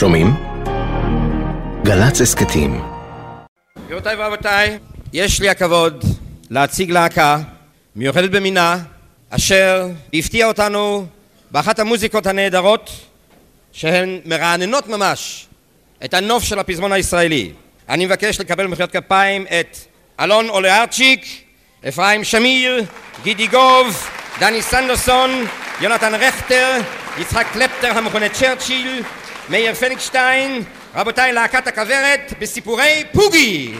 שומעים? גל"צ הסכתים גבירותיי ורבותיי, יש לי הכבוד להציג להקה מיוחדת במינה אשר הפתיעה אותנו באחת המוזיקות הנהדרות שהן מרעננות ממש את הנוף של הפזמון הישראלי. אני מבקש לקבל במחיאות כפיים את אלון אולארצ'יק, אפרים שמיר, גידי גוב, דני סנדרסון, יונתן רכטר, יצחק קלפטר המכונה צ'רצ'יל, מאיר פליקשטיין, רבותיי להקת הכוורת בסיפורי פוגי!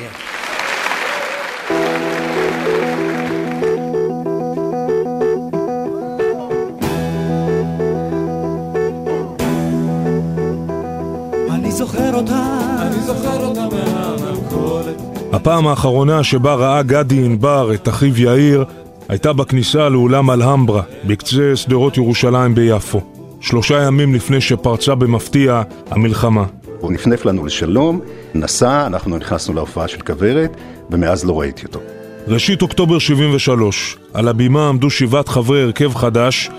אני זוכר אותה, אני זוכר אותה מהמכולת. הפעם האחרונה שבה ראה גדי ענבר את אחיו יאיר הייתה בכניסה לאולם אלהמברה, בקצה שדרות ירושלים ביפו. שלושה ימים לפני שפרצה במפתיע המלחמה. הוא נפנף לנו לשלום, נסע, אנחנו נכנסנו להופעה של כוורת, ומאז לא ראיתי אותו. ראשית אוקטובר 73, על הבימה עמדו שבעת חברי הרכב חדש,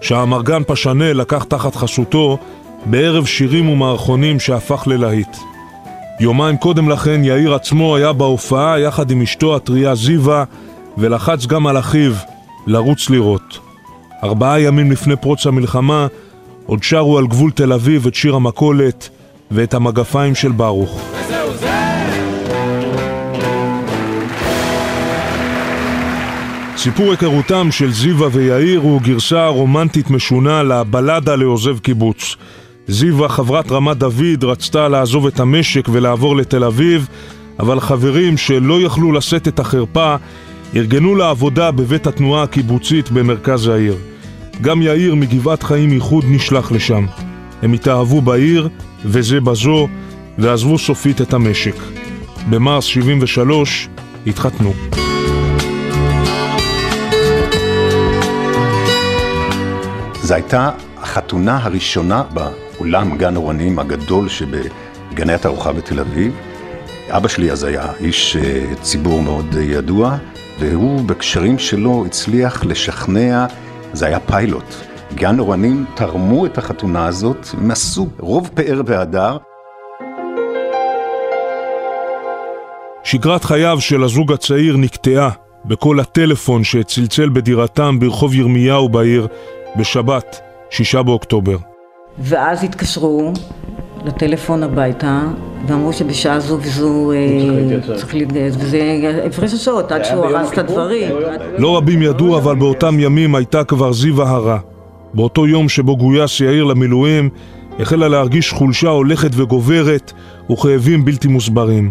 שהאמרגן פשנה לקח תחת חסותו בערב שירים ומערכונים שהפך ללהיט. יומיים קודם לכן יאיר עצמו היה בהופעה יחד עם אשתו הטריה זיווה ולחץ גם על אחיו לרוץ לראות. ארבעה ימים לפני פרוץ המלחמה עוד שרו על גבול תל אביב את שיר המכולת ואת המגפיים של ברוך. וזהו זה! סיפור היכרותם של זיווה ויאיר הוא גרסה רומנטית משונה לבלדה לעוזב קיבוץ. זיווה, חברת רמת דוד, רצתה לעזוב את המשק ולעבור לתל אביב, אבל חברים שלא יכלו לשאת את החרפה, ארגנו לעבודה בבית התנועה הקיבוצית במרכז העיר. גם יאיר מגבעת חיים איחוד נשלח לשם. הם התאהבו בעיר, וזה בזו, ועזבו סופית את המשק. במרס 73 התחתנו. זו הייתה החתונה הראשונה באולם גן אורנים הגדול שבגני התערוכה בתל אביב. אבא שלי אז היה איש אה, ציבור מאוד ידוע, והוא בקשרים שלו הצליח לשכנע, זה היה פיילוט. גן אורנים תרמו את החתונה הזאת, הם עשו רוב פאר והדר. שגרת חייו של הזוג הצעיר נקטעה בקול הטלפון שצלצל בדירתם ברחוב ירמיהו בעיר בשבת, שישה באוקטובר. ואז התקשרו לטלפון הביתה, ואמרו שבשעה זו וזו אה, צריך להתגייס, וזה הפרש השעות עד שהוא הרס את הדברים. לא רבים ידעו, אבל באותם ימים הייתה כבר זיווה הרע. באותו יום שבו גויס יאיר למילואים, החלה להרגיש חולשה הולכת וגוברת וכאבים בלתי מוסברים.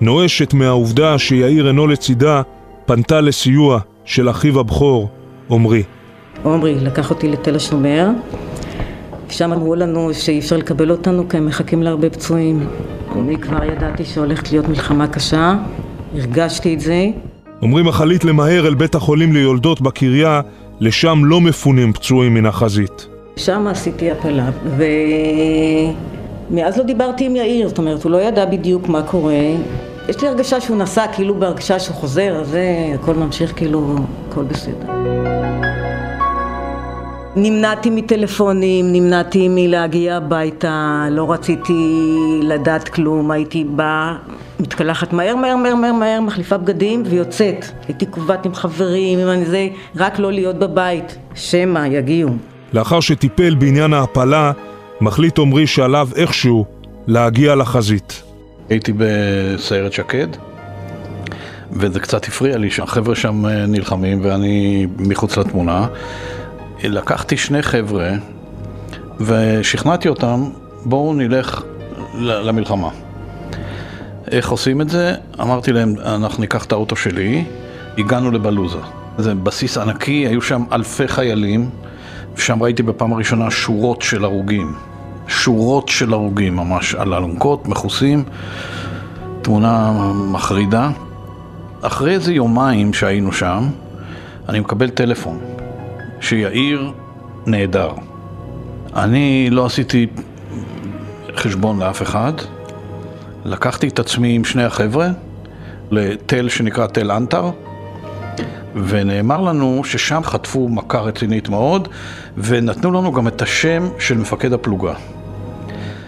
נואשת מהעובדה שיאיר אינו לצידה, פנתה לסיוע של אחיו הבכור, עמרי. עומרי לקח אותי לתל השומר, שם אמרו לנו שאי אפשר לקבל אותנו כי הם מחכים להרבה פצועים. אני כבר ידעתי שהולכת להיות מלחמה קשה, הרגשתי את זה. עמרי מחליט למהר אל בית החולים ליולדות בקריה, לשם לא מפונים פצועים מן החזית. שם עשיתי הפלה, ומאז לא דיברתי עם יאיר, זאת אומרת, הוא לא ידע בדיוק מה קורה. יש לי הרגשה שהוא נסע כאילו בהרגשה שהוא חוזר, אז הכל ממשיך כאילו, הכל בסדר. נמנעתי מטלפונים, נמנעתי מלהגיע הביתה, לא רציתי לדעת כלום, הייתי באה, מתקלחת מהר מהר מהר מהר מהר, מחליפה בגדים ויוצאת. הייתי קובעת עם חברים, עם אני זה, רק לא להיות בבית, שמא יגיעו. לאחר שטיפל בעניין ההפלה, מחליט עמרי שעליו איכשהו להגיע לחזית. הייתי בסיירת שקד, וזה קצת הפריע לי שהחבר'ה שם אה, נלחמים ואני מחוץ לתמונה. לקחתי שני חבר'ה ושכנעתי אותם, בואו נלך למלחמה. איך עושים את זה? אמרתי להם, אנחנו ניקח את האוטו שלי, הגענו לבלוזה. זה בסיס ענקי, היו שם אלפי חיילים, ושם ראיתי בפעם הראשונה שורות של הרוגים. שורות של הרוגים ממש, על אלונקות, מכוסים, תמונה מחרידה. אחרי איזה יומיים שהיינו שם, אני מקבל טלפון, שיאיר נהדר. אני לא עשיתי חשבון לאף אחד, לקחתי את עצמי עם שני החבר'ה לתל שנקרא תל אנטר, ונאמר לנו ששם חטפו מכה רצינית מאוד, ונתנו לנו גם את השם של מפקד הפלוגה.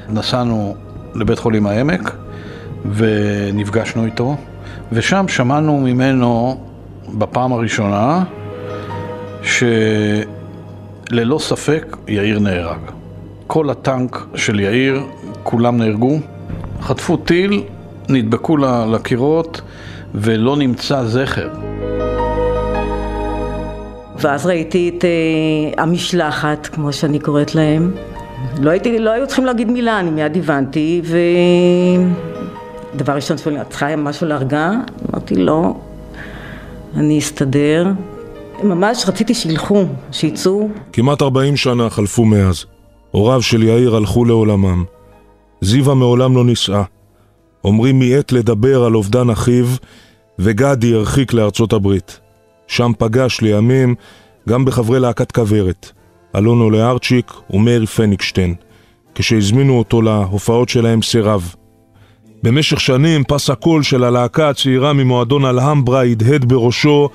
נסענו לבית חולים העמק ונפגשנו איתו, ושם שמענו ממנו בפעם הראשונה שללא ספק יאיר נהרג. כל הטנק של יאיר, כולם נהרגו, חטפו טיל, נדבקו לקירות ולא נמצא זכר. ואז ראיתי את uh, המשלחת, כמו שאני קוראת להם. לא, הייתי, לא היו צריכים להגיד מילה, אני מיד הבנתי, ודבר ראשון שואלים, את צריכה משהו להרגע? אמרתי, לא, אני אסתדר. ממש רציתי שילכו, שיצאו. כמעט 40 שנה חלפו מאז. הוריו של יאיר הלכו לעולמם. זיווה מעולם לא נישאה. עמרי מיעט לדבר על אובדן אחיו, וגדי הרחיק לארצות הברית. שם פגש לימים גם בחברי להקת כוורת, אלונו לארצ'יק ומאיר פניקשטיין. כשהזמינו אותו להופעות שלהם סירב. במשך שנים פס הקול של הלהקה הצעירה ממועדון אלהמברה הדהד בראשו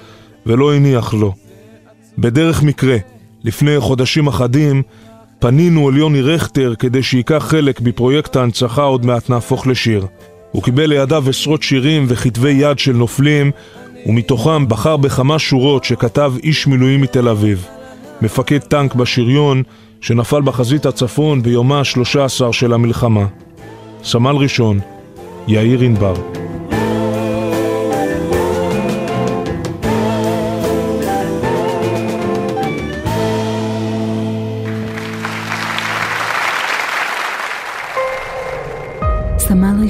ולא הניח לו. בדרך מקרה, לפני חודשים אחדים, פנינו אל יוני רכטר כדי שייקח חלק בפרויקט ההנצחה עוד מעט נהפוך לשיר. הוא קיבל לידיו עשרות שירים וכתבי יד של נופלים, ומתוכם בחר בכמה שורות שכתב איש מילואים מתל אביב. מפקד טנק בשריון, שנפל בחזית הצפון ביומה ה-13 של המלחמה. סמל ראשון, יאיר ענבר.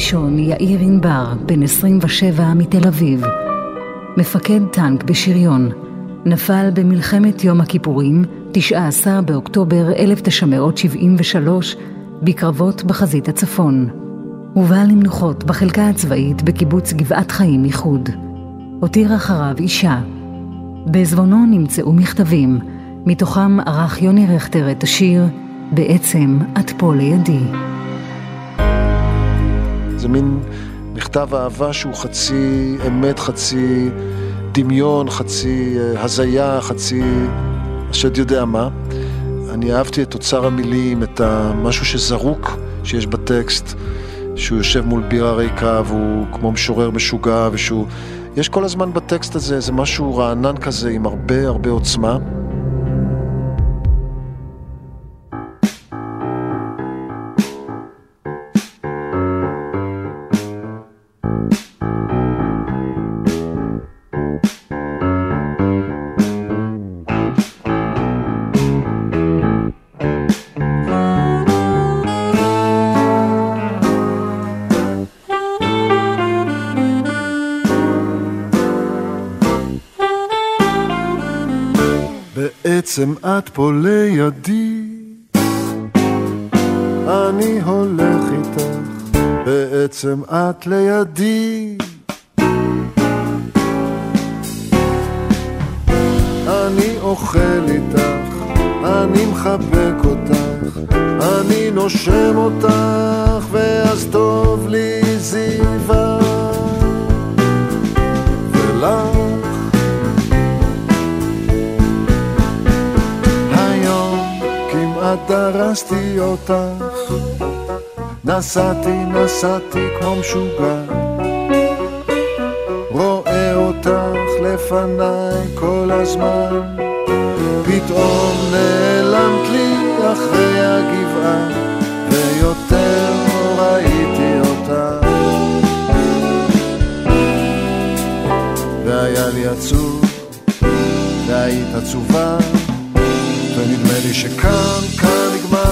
סמל ראשון יאיר ענבר, בן 27 מתל אביב, מפקד טנק בשריון, נפל במלחמת יום הכיפורים, 19 באוקטובר 1973, בקרבות בחזית הצפון. הובא למנוחות בחלקה הצבאית בקיבוץ גבעת חיים איחוד. הותיר אחריו אישה. בעזבונו נמצאו מכתבים, מתוכם ערך יוני רכטר את השיר "בעצם את פה לידי". זה מין מכתב אהבה שהוא חצי אמת, חצי דמיון, חצי אה, הזיה, חצי השד יודע מה. אני אהבתי את אוצר המילים, את המשהו שזרוק שיש בטקסט, שהוא יושב מול בירה ריקה והוא כמו משורר משוגע ושהוא... יש כל הזמן בטקסט הזה איזה משהו רענן כזה עם הרבה הרבה עוצמה. בעצם את פה לידי, אני הולך איתך, בעצם את לידי. אני אוכל איתך, אני מחבק אותך, אני נושם אותך, ואז טוב לי דרסתי אותך, נסעתי, נסעתי כמו משוגע, רואה אותך לפניי כל הזמן, פתאום נעלמת לי אחרי הגבעה, ויותר לא ראיתי אותך. והיה לי עצוב, והיית עצובה. ונדמה לי שכאן, כאן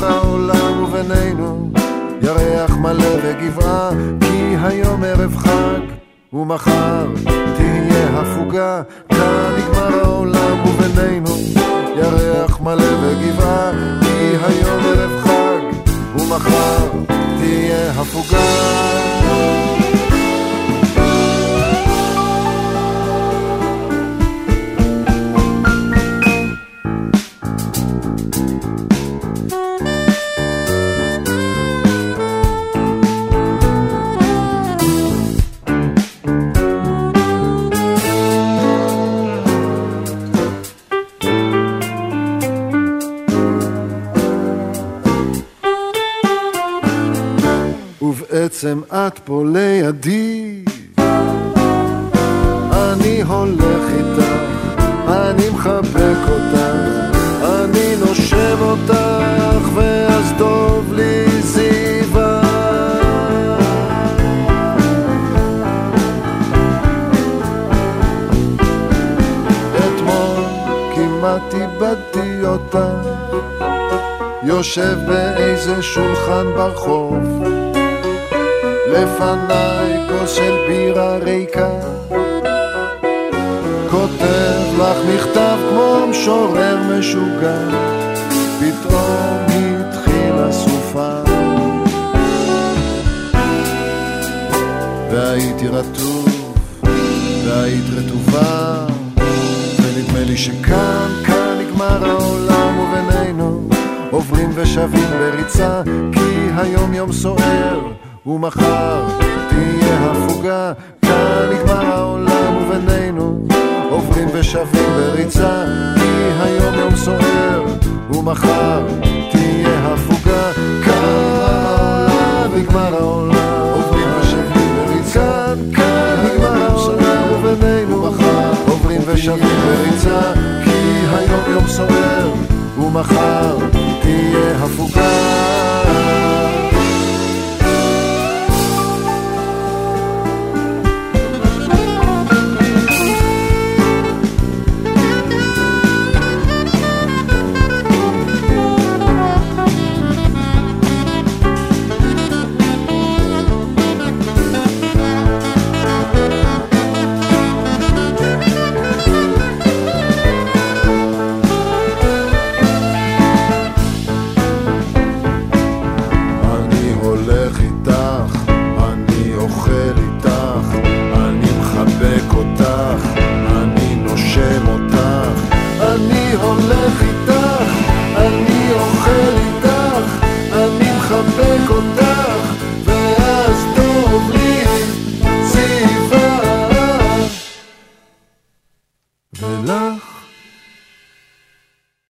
העולם ובינינו ירח מלא וגבעה כי היום ערב חג ומחר תהיה הפוגה. כאן נגמר העולם ובינינו ירח מלא וגבעה כי היום ערב חג ומחר תהיה הפוגה ובעצם את פה לידי. אני הולך איתך, אני מחבק אותך, אני נושב אותך, ואז טוב לי זיווה. אתמול כמעט איבדתי אותך, יושב באיזה שולחן ברחוב, לפניי כוס של בירה ריקה. כותב לך מכתב כמו משורר משוגע, פתאום התחילה סופה. והייתי רטוב, והיית רטובה, ונדמה לי שכאן, כאן נגמר העולם ובינינו עוברים ושבים בריצה, כי היום יום סוער, ומחר תהיה הפוגה, כאן נגמר העולם ובינינו עוברים ושבים בריצה, כי היום יום סוער, ומחר תהיה הפוגה, כאן נגמר העולם, עוברים ושבים בריצה, כאן נגמר העולם ובינינו עוברים ושבים בריצה, כי היום יום סוער, ומחר תהיה הפוגה.